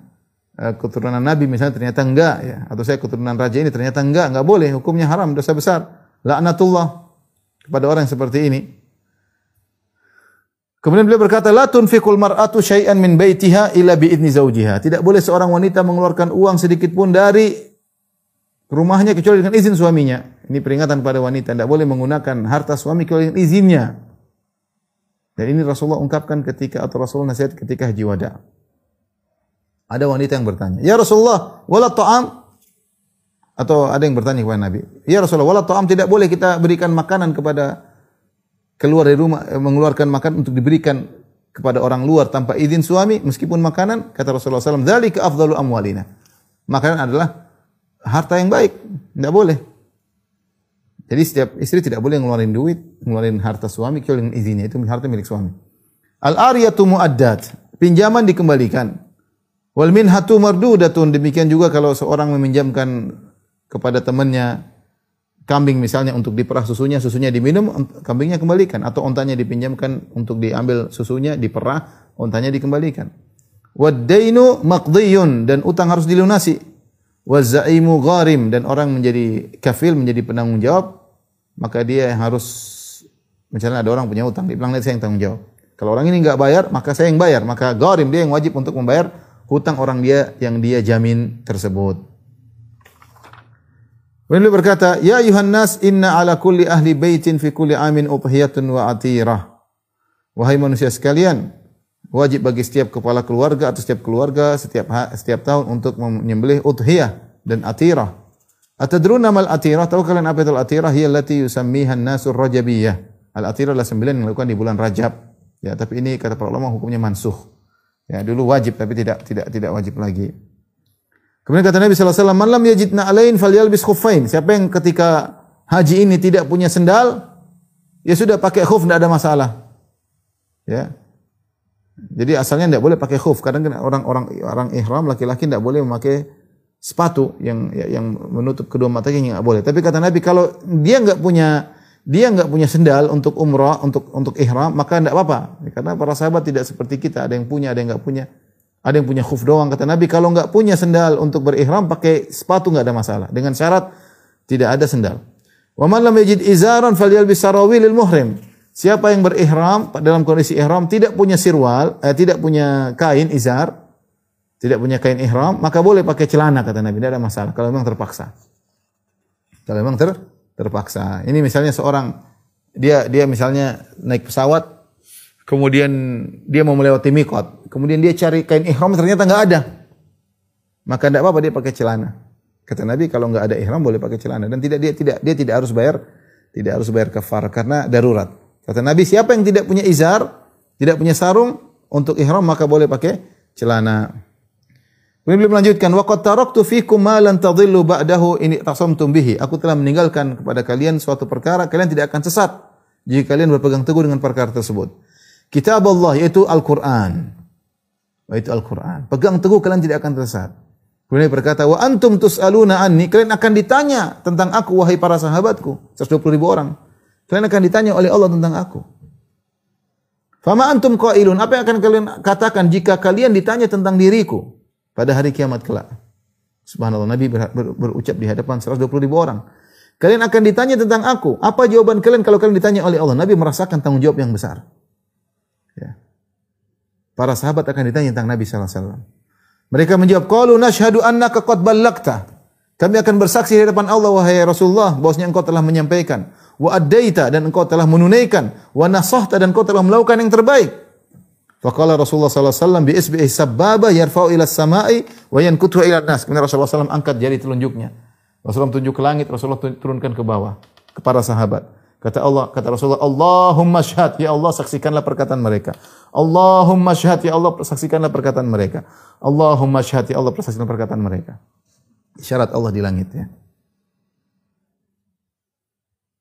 eh, keturunan nabi misalnya ternyata enggak ya atau saya keturunan raja ini ternyata enggak enggak boleh hukumnya haram dosa besar laknatullah kepada orang yang seperti ini Kemudian beliau berkata, "La tunfiqul mar'atu syai'an min baitiha illa bi idni zawjiha." Tidak boleh seorang wanita mengeluarkan uang sedikit pun dari rumahnya kecuali dengan izin suaminya. Ini peringatan pada wanita, tidak boleh menggunakan harta suami kecuali dengan izinnya. Dan ini Rasulullah ungkapkan ketika atau Rasulullah nasihat ketika haji wada. Ada wanita yang bertanya, "Ya Rasulullah, wala ta'am?" Atau ada yang bertanya kepada Nabi, "Ya Rasulullah, wala ta'am tidak boleh kita berikan makanan kepada keluar dari rumah eh, mengeluarkan makan untuk diberikan kepada orang luar tanpa izin suami meskipun makanan kata Rasulullah SAW dzalika afdalu amwalina makanan adalah harta yang baik tidak boleh jadi setiap istri tidak boleh ngeluarin duit ngeluarin harta suami kecuali dengan izinnya itu harta milik suami al ariyatu muaddat pinjaman dikembalikan wal minhatu mardudatun demikian juga kalau seorang meminjamkan kepada temannya kambing misalnya untuk diperah susunya, susunya diminum, kambingnya kembalikan atau ontanya dipinjamkan untuk diambil susunya, diperah, ontanya dikembalikan. Wadainu maqdiyun dan utang harus dilunasi. Wazaimu gharim dan orang menjadi kafil menjadi penanggung jawab, maka dia yang harus misalnya ada orang punya utang, dia bilang saya yang tanggung jawab. Kalau orang ini enggak bayar, maka saya yang bayar. Maka gharim dia yang wajib untuk membayar hutang orang dia yang dia jamin tersebut. Beliau berkata, "Ya ayuhan nas, inna ala kulli ahli baitin fi kulli amin udhiyatun wa atirah." Wahai manusia sekalian, wajib bagi setiap kepala keluarga atau setiap keluarga setiap setiap tahun untuk menyembelih udhiyah dan atirah. Atadruna mal atirah? Tahu kalian apa itu atirah? Hiya allati yusammiha an-nasu rajabiyah. Al-atirah adalah sembilan yang dilakukan di bulan Rajab. Ya, tapi ini kata para ulama hukumnya mansuh. Ya, dulu wajib tapi tidak tidak tidak wajib lagi. Kemudian kata Nabi SAW, Man lam yajidna alain falyalbis khuffain. Siapa yang ketika haji ini tidak punya sendal, ya sudah pakai khuf, tidak ada masalah. Ya. Jadi asalnya tidak boleh pakai khuf. Kadang kan orang-orang orang ihram laki-laki tidak boleh memakai sepatu yang yang menutup kedua matanya nggak boleh. Tapi kata Nabi kalau dia nggak punya dia nggak punya sendal untuk umrah untuk untuk ihram maka tidak apa-apa. Karena para sahabat tidak seperti kita, ada yang punya, ada yang nggak punya. Ada yang punya khuf doang kata Nabi kalau nggak punya sendal untuk berihram pakai sepatu nggak ada masalah dengan syarat tidak ada sendal. Wa man lam yajid izaran falyalbis sarawil muhrim. Siapa yang berihram dalam kondisi ihram tidak punya sirwal, eh, tidak punya kain izar, tidak punya kain ihram, maka boleh pakai celana kata Nabi, tidak ada masalah kalau memang terpaksa. Kalau memang ter, terpaksa. Ini misalnya seorang dia dia misalnya naik pesawat kemudian dia mau melewati mikot, kemudian dia cari kain ihram ternyata nggak ada. Maka tidak apa-apa dia pakai celana. Kata Nabi kalau nggak ada ihram boleh pakai celana dan tidak dia tidak dia tidak harus bayar tidak harus bayar kafar karena darurat. Kata Nabi siapa yang tidak punya izar, tidak punya sarung untuk ihram maka boleh pakai celana. Kemudian beliau melanjutkan, "Wa qad taraktu fikum ma lan tadhillu ba'dahu in tasamtum bihi." Aku telah meninggalkan kepada kalian suatu perkara kalian tidak akan sesat jika kalian berpegang teguh dengan perkara tersebut. Kitab Allah yaitu Al-Quran. Yaitu Al-Quran. Pegang teguh kalian tidak akan tersesat. Kemudian berkata, wa antum tus'aluna anni. Kalian akan ditanya tentang aku, wahai para sahabatku. 120 ribu orang. Kalian akan ditanya oleh Allah tentang aku. Fama antum qailun. Apa yang akan kalian katakan jika kalian ditanya tentang diriku pada hari kiamat kelak? Subhanallah, Nabi ber, ber, berucap di hadapan 120 ribu orang. Kalian akan ditanya tentang aku. Apa jawaban kalian kalau kalian ditanya oleh Allah? Nabi merasakan tanggung jawab yang besar. Ya. Para sahabat akan ditanya tentang Nabi sallallahu alaihi wasallam. Mereka menjawab, "Qalu nashhadu annaka qad ballagta." Kami akan bersaksi di hadapan Allah wahai Rasulullah bahwasanya engkau telah menyampaikan, wa addaita dan engkau telah menunaikan, wa nasahta dan engkau telah melakukan yang terbaik. Faqala Rasulullah sallallahu alaihi wasallam bi isbihi sababa yarfa'u ila samai wa yankutu ila nas. Kemudian Rasulullah SAW angkat jari telunjuknya. Rasulullah tunjuk ke langit, Rasulullah turunkan ke bawah ke para sahabat. Kata Allah, kata Rasulullah, Allahumma syahad, ya Allah saksikanlah perkataan mereka. Allahumma syahad ya Allah saksikanlah perkataan mereka. Allahumma syahad ya Allah saksikanlah perkataan mereka. Syarat Allah di langit ya.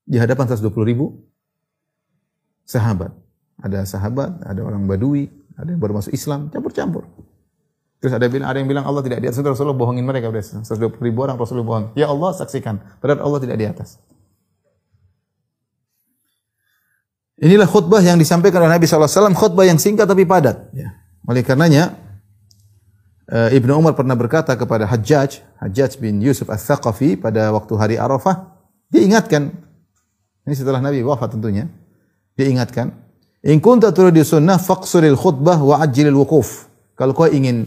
Di hadapan 120 ribu sahabat. Ada sahabat, ada orang badui, ada yang baru masuk Islam, campur-campur. Terus ada bilang, ada yang bilang Allah tidak di atas. Rasulullah bohongin mereka. 120 ribu orang Rasulullah bohong. Ya Allah saksikan. Padahal Allah tidak di atas. Inilah khutbah yang disampaikan oleh Nabi SAW, khutbah yang singkat tapi padat. Ya. Oleh karenanya, Ibnu Umar pernah berkata kepada Hajjaj, Hajjaj bin Yusuf Al-Thaqafi pada waktu hari Arafah, dia ingatkan, ini setelah Nabi wafat tentunya, dia ingatkan, In kunta turidu sunnah faqsuril khutbah wa ajilil wukuf. Kalau kau ingin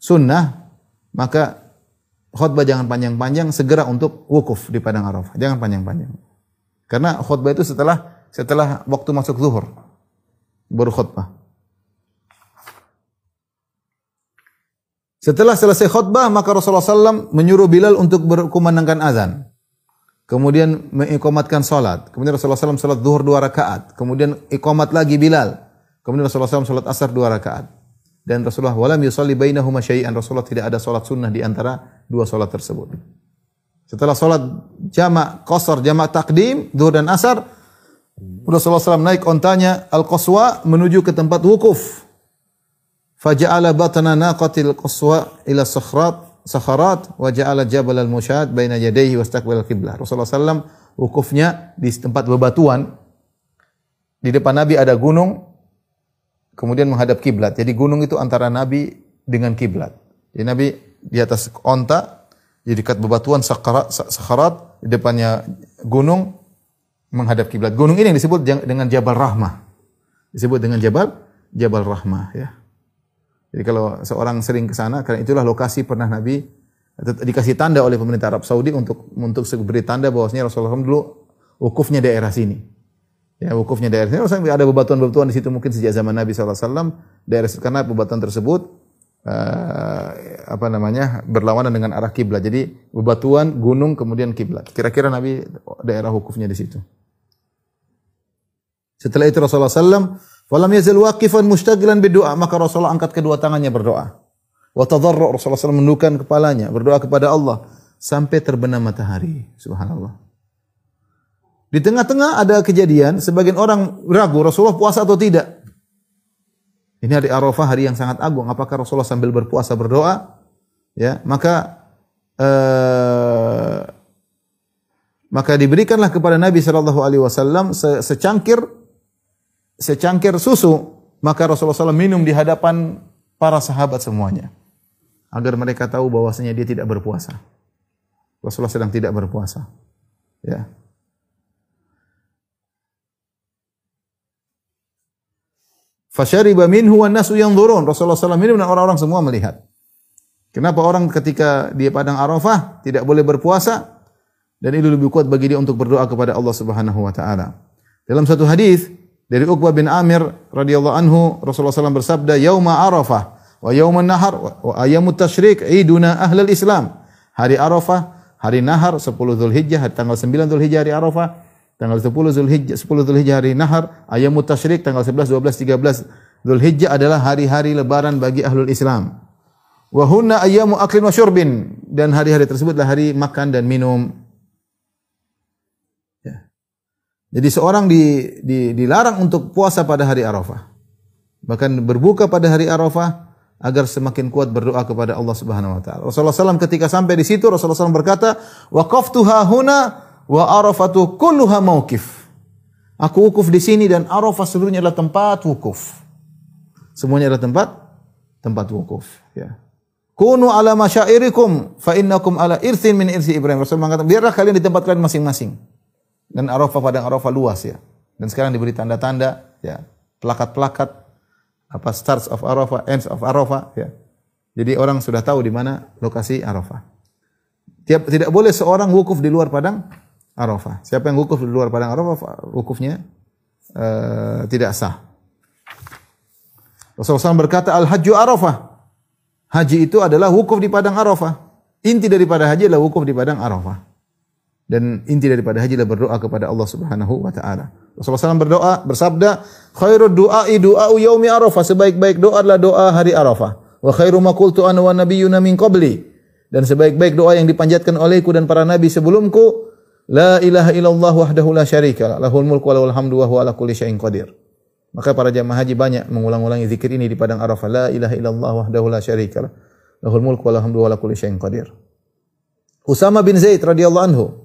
sunnah, maka khutbah jangan panjang-panjang, segera untuk wukuf di padang Arafah. Jangan panjang-panjang. Karena khutbah itu setelah setelah waktu masuk zuhur baru khutbah. Setelah selesai khutbah maka Rasulullah SAW menyuruh Bilal untuk berkumandangkan azan. Kemudian mengikomatkan salat. Kemudian Rasulullah SAW salat zuhur dua rakaat. Kemudian ikomat lagi Bilal. Kemudian Rasulullah SAW salat asar dua rakaat. Dan Rasulullah walam yusalli bainahuma syai'an. Rasulullah tidak ada salat sunnah di antara dua salat tersebut. Setelah salat jamak qasar, jamak takdim, zuhur dan asar, Rasulullah SAW naik ontanya Al-Qaswa menuju ke tempat wukuf. Faja'ala batana naqatil qaswa ila sakhrat sakharat wa ja'ala jabal al-musyad baina yadayhi wastaqbal al-qiblah. Rasulullah SAW wukufnya di tempat bebatuan. Di depan Nabi ada gunung kemudian menghadap kiblat. Jadi gunung itu antara Nabi dengan kiblat. Jadi Nabi di atas onta di dekat bebatuan sakharat, sakharat di depannya gunung menghadap kiblat. Gunung ini yang disebut dengan Jabal Rahmah. Disebut dengan Jabal Jabal Rahmah ya. Jadi kalau seorang sering ke sana karena itulah lokasi pernah Nabi dikasih tanda oleh pemerintah Arab Saudi untuk untuk beri tanda bahwasanya Rasulullah SAW dulu wukufnya daerah sini. Ya, wukufnya daerah sini. Sampai ada bebatuan-bebatuan di situ mungkin sejak zaman Nabi SAW. Daerah karena bebatuan tersebut uh, apa namanya berlawanan dengan arah kiblat. Jadi bebatuan, gunung, kemudian kiblat. Kira-kira Nabi daerah wukufnya di situ. Setelah itu Rasulullah SAW, Walam yazal waqifan mustaqilan berdoa, maka Rasulullah angkat kedua tangannya berdoa. Wa tadarru Rasulullah SAW menundukkan kepalanya, berdoa kepada Allah sampai terbenam matahari. Subhanallah. Di tengah-tengah ada kejadian, sebagian orang ragu Rasulullah puasa atau tidak. Ini hari Arafah, hari yang sangat agung. Apakah Rasulullah sambil berpuasa berdoa? Ya, maka uh, maka diberikanlah kepada Nabi Shallallahu Alaihi Wasallam secangkir secangkir susu, maka Rasulullah SAW minum di hadapan para sahabat semuanya. Agar mereka tahu bahwasanya dia tidak berpuasa. Rasulullah sedang tidak berpuasa. Ya. Fasyariba minhu wan nasu yanzurun. Rasulullah SAW minum dan orang-orang semua melihat. Kenapa orang ketika dia padang Arafah tidak boleh berpuasa dan itu lebih kuat bagi dia untuk berdoa kepada Allah Subhanahu wa taala. Dalam satu hadis dari Uqbah bin Amir radhiyallahu anhu Rasulullah SAW bersabda, "Yauma Arafah wa yaumun nahar wa ayyamut tasyrik iduna ahlul Islam." Hari Arafah, hari Nahar 10 Zulhijjah, tanggal 9 Zulhijjah hari Arafah, tanggal 10 Zulhijjah 10 Zulhijjah hari Nahar, ayyamut tasyrik tanggal 11, 12, 13 Zulhijjah adalah hari-hari lebaran bagi ahlul Islam. Wa hunna ayyamu aklin wa syurbin dan hari-hari tersebutlah hari makan dan minum. Jadi seorang di, di, dilarang untuk puasa pada hari Arafah. Bahkan berbuka pada hari Arafah agar semakin kuat berdoa kepada Allah Subhanahu wa taala. Rasulullah SAW ketika sampai di situ Rasulullah SAW berkata, "Waqaftu huna wa Arafatu kulluha mauqif." Aku wukuf di sini dan Arafah seluruhnya adalah tempat wukuf. Semuanya adalah tempat tempat wukuf, ya. Kunu ala masyairikum fa innakum ala irthin min irsi Ibrahim. Rasul mengatakan, biarlah kalian di tempat kalian masing-masing. Dan Arafah padang Arafah luas ya. Dan sekarang diberi tanda-tanda ya, plakat-plakat apa starts of Arafah, ends of Arafah ya. Jadi orang sudah tahu di mana lokasi Arafah. Tiap, tidak boleh seorang wukuf di luar padang Arafah. Siapa yang wukuf di luar padang Arafah, wukufnya uh, tidak sah. Rasulullah SAW berkata, Al-Hajju Arafah. Haji itu adalah wukuf di padang Arafah. Inti daripada haji adalah wukuf di padang Arafah. Dan inti daripada haji adalah berdoa kepada Allah Subhanahu wa taala. Rasulullah SAW berdoa, bersabda, "Khairud du'ai du'au yaumi Arafah." Sebaik-baik doa adalah doa hari Arafah. Wa khairu ma qultu ana wa nabiyyuna min qabli. Dan sebaik-baik doa yang dipanjatkan olehku dan para nabi sebelumku, la ilaha illallah wahdahu la syarika lah, lahul mulku wa lahul hamdu wa huwa ala kulli syai'in qadir. Maka para jamaah haji banyak mengulang-ulangi zikir ini di padang Arafah. La ilaha illallah wahdahu la syarika lah, lahul mulku wa lahul hamdu wa ala kulli syai'in qadir. Usama bin Zaid radhiyallahu anhu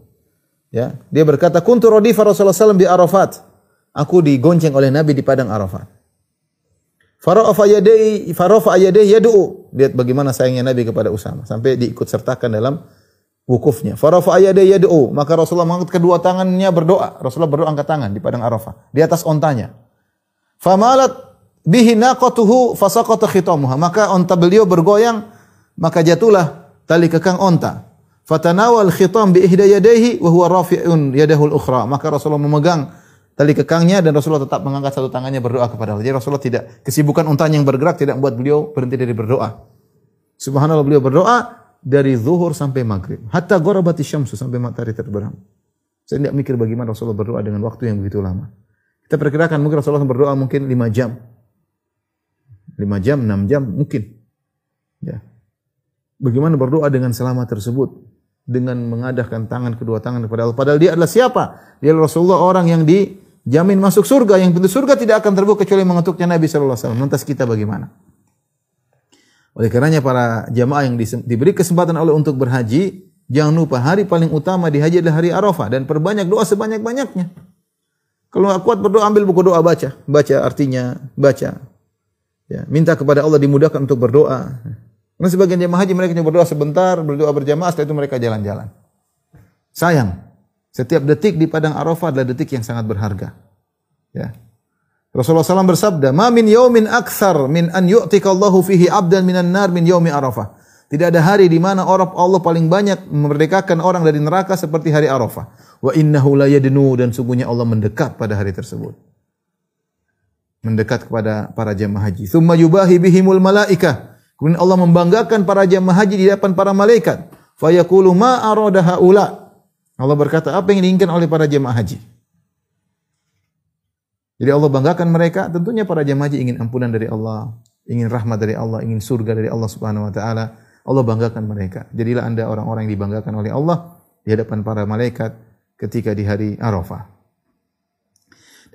ya, dia berkata, "Kuntu radifa Rasulullah SAW di Arafat." Aku digonceng oleh Nabi di padang Arafat. Farafa yadai farafa yadai yad'u. Lihat bagaimana sayangnya Nabi kepada Usama sampai diikut sertakan dalam wukufnya. Farafa yadai yad'u. Maka Rasulullah mengangkat kedua tangannya berdoa. Rasulullah berdoa angkat tangan di padang Arafah di atas ontanya. Famalat bihi naqatuhu fasaqata khitamuha. Maka onta beliau bergoyang maka jatuhlah tali kekang onta. Fatanawal khitam bi ihda yadayhi wa huwa rafi'un yadahul ukhra. Maka Rasulullah memegang tali kekangnya dan Rasulullah tetap mengangkat satu tangannya berdoa kepada Allah. Jadi Rasulullah tidak kesibukan untanya yang bergerak tidak membuat beliau berhenti dari berdoa. Subhanallah beliau berdoa dari zuhur sampai maghrib. Hatta gharabati syamsu sampai matahari terbenam. Saya tidak mikir bagaimana Rasulullah berdoa dengan waktu yang begitu lama. Kita perkirakan mungkin Rasulullah berdoa mungkin 5 jam. 5 jam, 6 jam mungkin. Ya. Bagaimana berdoa dengan selama tersebut? Dengan mengadahkan tangan kedua tangan kepada Allah. Padahal dia adalah siapa? Dia adalah Rasulullah orang yang dijamin masuk surga. Yang pintu surga tidak akan terbuka kecuali mengetuknya Nabi SAW. Lantas kita bagaimana? Oleh karenanya para jamaah yang diberi kesempatan Allah untuk berhaji, jangan lupa hari paling utama di haji adalah hari Arafah dan perbanyak doa sebanyak-banyaknya. Kalau nggak kuat berdoa ambil buku doa baca, baca artinya baca. Ya, minta kepada Allah dimudahkan untuk berdoa. Karena sebagian jemaah haji mereka cuma berdoa sebentar, berdoa berjamaah, setelah itu mereka jalan-jalan. Sayang. Setiap detik di padang Arafah adalah detik yang sangat berharga. Ya. Rasulullah SAW bersabda, "Ma min yaumin akthar min an yu'tika Allahu fihi 'abdan minan nar min yaumi Arafah." Tidak ada hari di mana orang Allah paling banyak memerdekakan orang dari neraka seperti hari Arafah. Wa innahu la yadnu dan sungguhnya Allah mendekat pada hari tersebut. Mendekat kepada para jemaah haji. Tsumma yubahi bihimul malaikah. Kemudian Allah membanggakan para jemaah haji di depan para malaikat. Fayaqulu ma arada haula. Allah berkata, apa yang diinginkan oleh para jemaah haji? Jadi Allah banggakan mereka, tentunya para jemaah haji ingin ampunan dari Allah, ingin rahmat dari Allah, ingin surga dari Allah Subhanahu wa taala. Allah banggakan mereka. Jadilah Anda orang-orang yang dibanggakan oleh Allah di hadapan para malaikat ketika di hari Arafah.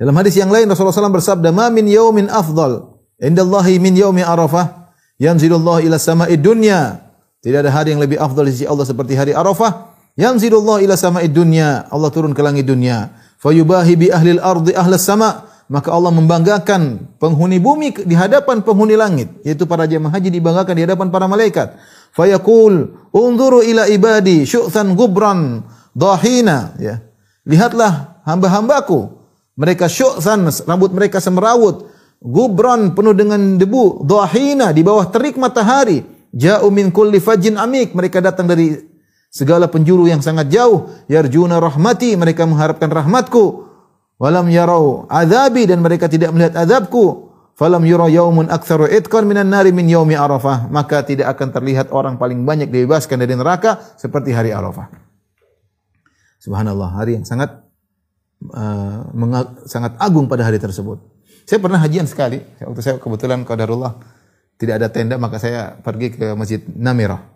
Dalam hadis yang lain Rasulullah SAW bersabda, "Ma min yaumin afdal indallahi min yaumi Arafah, yanzilullah ila sama'i dunya." Tidak ada hari yang lebih afdal di sisi Allah seperti hari Arafah. Yanzilullah ila sama'i dunya. Allah turun ke langit dunia. Fayubahi bi ahlil ardi ahlas sama. Maka Allah membanggakan penghuni bumi di hadapan penghuni langit, yaitu para jemaah haji dibanggakan di hadapan para malaikat. Fayaqul, "Unzuru ila ibadi syu'than gubran dahina." Ya. Lihatlah hamba-hambaku. Mereka syu'than, rambut mereka semerawut, gubran penuh dengan debu, dahina di bawah terik matahari. Ja'u min kulli fajin amik. Mereka datang dari segala penjuru yang sangat jauh. Yarjuna rahmati. Mereka mengharapkan rahmatku. Walam yarau azabi dan mereka tidak melihat azabku. Falam yura yaumun aktsaru itqan minan nari min yaumi Arafah. Maka tidak akan terlihat orang paling banyak dibebaskan dari neraka seperti hari Arafah. Subhanallah, hari yang sangat uh, sangat agung pada hari tersebut. Saya pernah hajian sekali. Waktu saya kebetulan qadarullah tidak ada tenda maka saya pergi ke Masjid Namirah.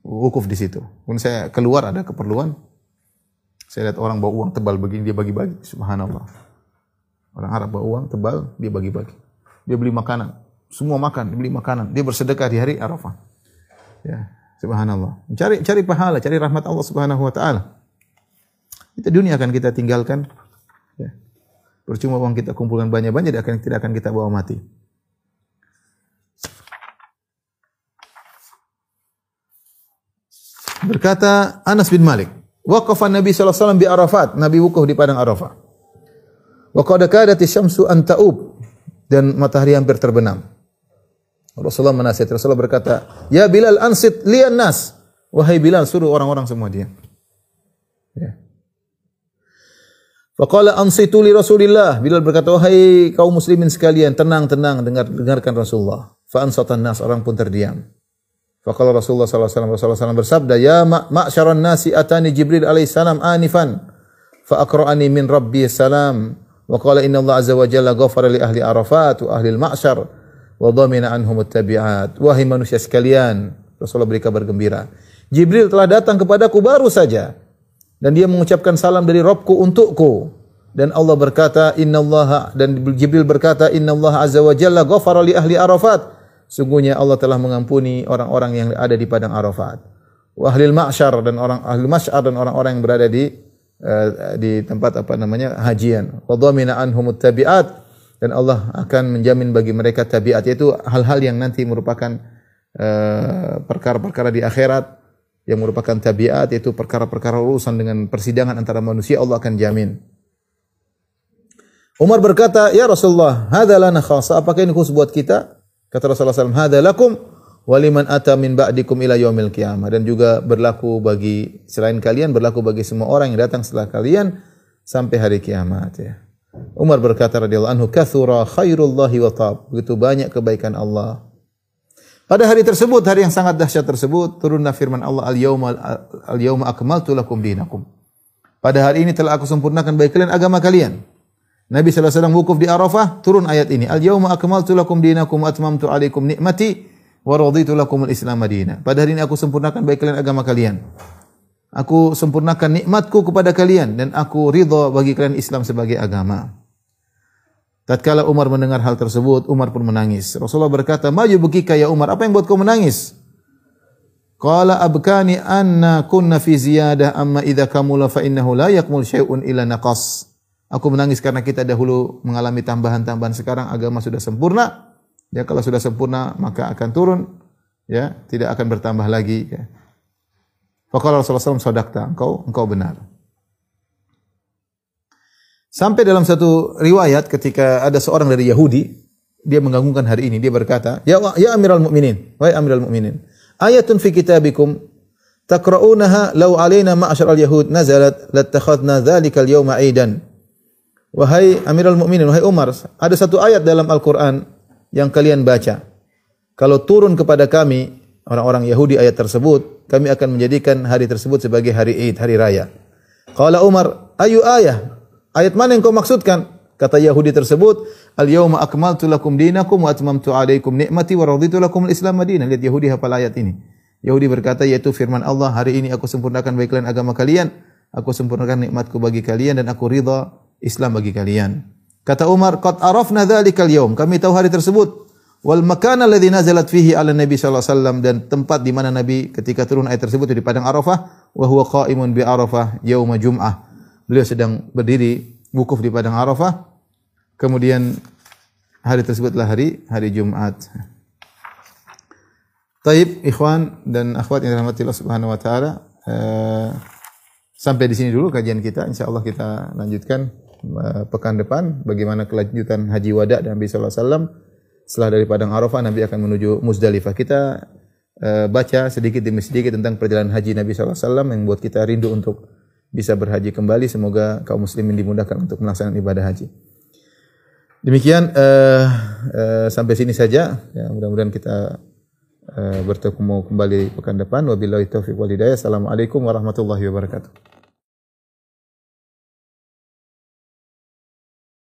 Wukuf di situ. Kemudian saya keluar ada keperluan, saya lihat orang bawa uang tebal begini, dia bagi-bagi. Subhanallah. Orang Arab bawa uang tebal, dia bagi-bagi. Dia beli makanan. Semua makan, dia beli makanan. Dia bersedekah di hari Arafah. Ya, subhanallah. Cari cari pahala, cari rahmat Allah Subhanahu wa taala. Kita dunia akan kita tinggalkan. Percuma uang kita kumpulkan banyak-banyak, tidak akan tidak akan kita bawa mati. Berkata Anas bin Malik, Waqafa Nabi SAW di Arafat. Nabi wukuf di padang Arafah. Wa qad kadati syamsu an ta'ub dan matahari hampir terbenam. Rasulullah menasihat Rasulullah berkata, "Ya Bilal ansit lian nas." Wahai Bilal, suruh orang-orang semua dia. Ya. Faqala ansitu li Rasulillah. Bilal berkata, "Wahai kaum muslimin sekalian, tenang-tenang dengar dengarkan Rasulullah." Fa ansatan nas, orang pun terdiam. Faqala Rasulullah sallallahu alaihi wasallam Rasulullah bersabda, "Ya ma- ma'syaran nasi atani Jibril alaihi salam anifan fa aqra'ani min rabbi salam wa qala inna Allah azza wa jalla ghafara li ahli Arafat wa ahli al-ma'syar wa dhamina anhum at-tabi'at." Wahai manusia sekalian, Rasulullah beri kabar gembira. Jibril telah datang kepadaku baru saja dan dia mengucapkan salam dari Robku untukku. Dan Allah berkata innallaha dan Jibril berkata innallaha azza wa jalla ghafara li ahli Arafat. Sungguhnya Allah telah mengampuni orang-orang yang ada di padang Arafat. Wa ahli ma'syar dan orang ahli masyar dan orang-orang yang berada di eh, di tempat apa namanya hajian. Wa dhamina tabi'at dan Allah akan menjamin bagi mereka tabiat yaitu hal-hal yang nanti merupakan eh, perkara-perkara di akhirat yang merupakan tabiat yaitu perkara-perkara urusan dengan persidangan antara manusia Allah akan jamin. Umar berkata, "Ya Rasulullah, hadza lana khassa. Apakah ini khusus buat kita?" Kata Rasulullah SAW, "Hadza lakum wa liman ata min ba'dikum ila yaumil qiyamah." Dan juga berlaku bagi selain kalian, berlaku bagi semua orang yang datang setelah kalian sampai hari kiamat ya. Umar berkata radhiyallahu anhu, "Katsura khairullahi wa tab." Begitu banyak kebaikan Allah. Pada hari tersebut, hari yang sangat dahsyat tersebut, turunlah firman Allah, "Al-yauma al-yauma akmaltu lakum dinakum." Pada hari ini telah aku sempurnakan bagi kalian agama kalian. Nabi SAW wukuf di Arafah, turun ayat ini. Al-yawma akmaltu lakum dinakum wa atmamtu alaikum ni'mati wa raditu lakum al-islam madina. Pada hari ini aku sempurnakan bagi kalian agama kalian. Aku sempurnakan nikmatku kepada kalian dan aku ridha bagi kalian Islam sebagai agama. Tatkala Umar mendengar hal tersebut, Umar pun menangis. Rasulullah berkata, "Ma yubkika ya Umar? Apa yang buat kau menangis?" Qala abkani anna kunna fi ziyadah amma idza kamula fa innahu la yakmul syai'un illa naqas. Aku menangis karena kita dahulu mengalami tambahan-tambahan sekarang agama sudah sempurna. Ya kalau sudah sempurna maka akan turun ya, tidak akan bertambah lagi ya. Faqala Rasulullah SAW, "Sadaqta, engkau engkau benar." Sampai dalam satu riwayat ketika ada seorang dari Yahudi, dia mengganggukan hari ini, dia berkata, "Ya ya Amirul Mukminin, wahai Amirul Mukminin, ayatun fi kitabikum taqra'unaha law alaina ma'syar al-yahud nazalat lattakhadna dzalika al-yawma 'aidan." Wahai Amirul Mukminin, wahai Umar, ada satu ayat dalam Al-Qur'an yang kalian baca. Kalau turun kepada kami orang-orang Yahudi ayat tersebut, kami akan menjadikan hari tersebut sebagai hari Id, hari raya. Qala Umar, ayu ayah? Ayat mana yang kau maksudkan? Kata Yahudi tersebut, "Al-yauma akmaltu lakum dinakum wa atmamtu 'alaikum ni'mati wa raditu lakum al-Islam madinah." Lihat Yahudi hafal ayat ini. Yahudi berkata yaitu firman Allah, "Hari ini aku sempurnakan bagi kalian agama kalian, aku sempurnakan nikmatku bagi kalian dan aku ridha Islam bagi kalian." Kata Umar, "Qad arafna dzalikal yaum." Kami tahu hari tersebut. Wal makana alladhi nazalat fihi ala Nabi sallallahu alaihi wasallam dan tempat di mana Nabi ketika turun ayat tersebut di padang Arafah wa huwa qa'imun bi Arafah yauma Jum'ah. Beliau sedang berdiri wukuf di padang Arafah. Kemudian hari tersebutlah hari hari Jumat. Taib, ikhwan dan akhwat yang dirahmati Allah Subhanahu wa taala. Eh, sampai di sini dulu kajian kita. Insyaallah kita lanjutkan eh, pekan depan bagaimana kelanjutan haji wada Nabi sallallahu alaihi wasallam. Setelah dari padang Arafah Nabi akan menuju Muzdalifah. Kita eh, baca sedikit demi sedikit tentang perjalanan haji Nabi wasallam yang buat kita rindu untuk bisa berhaji kembali. Semoga kaum muslimin dimudahkan untuk melaksanakan ibadah haji. Demikian uh, uh, sampai sini saja. Ya, mudah-mudahan kita uh, bertemu kembali pekan depan. Wabillahi taufiq wal hidayah. Assalamualaikum warahmatullahi wabarakatuh.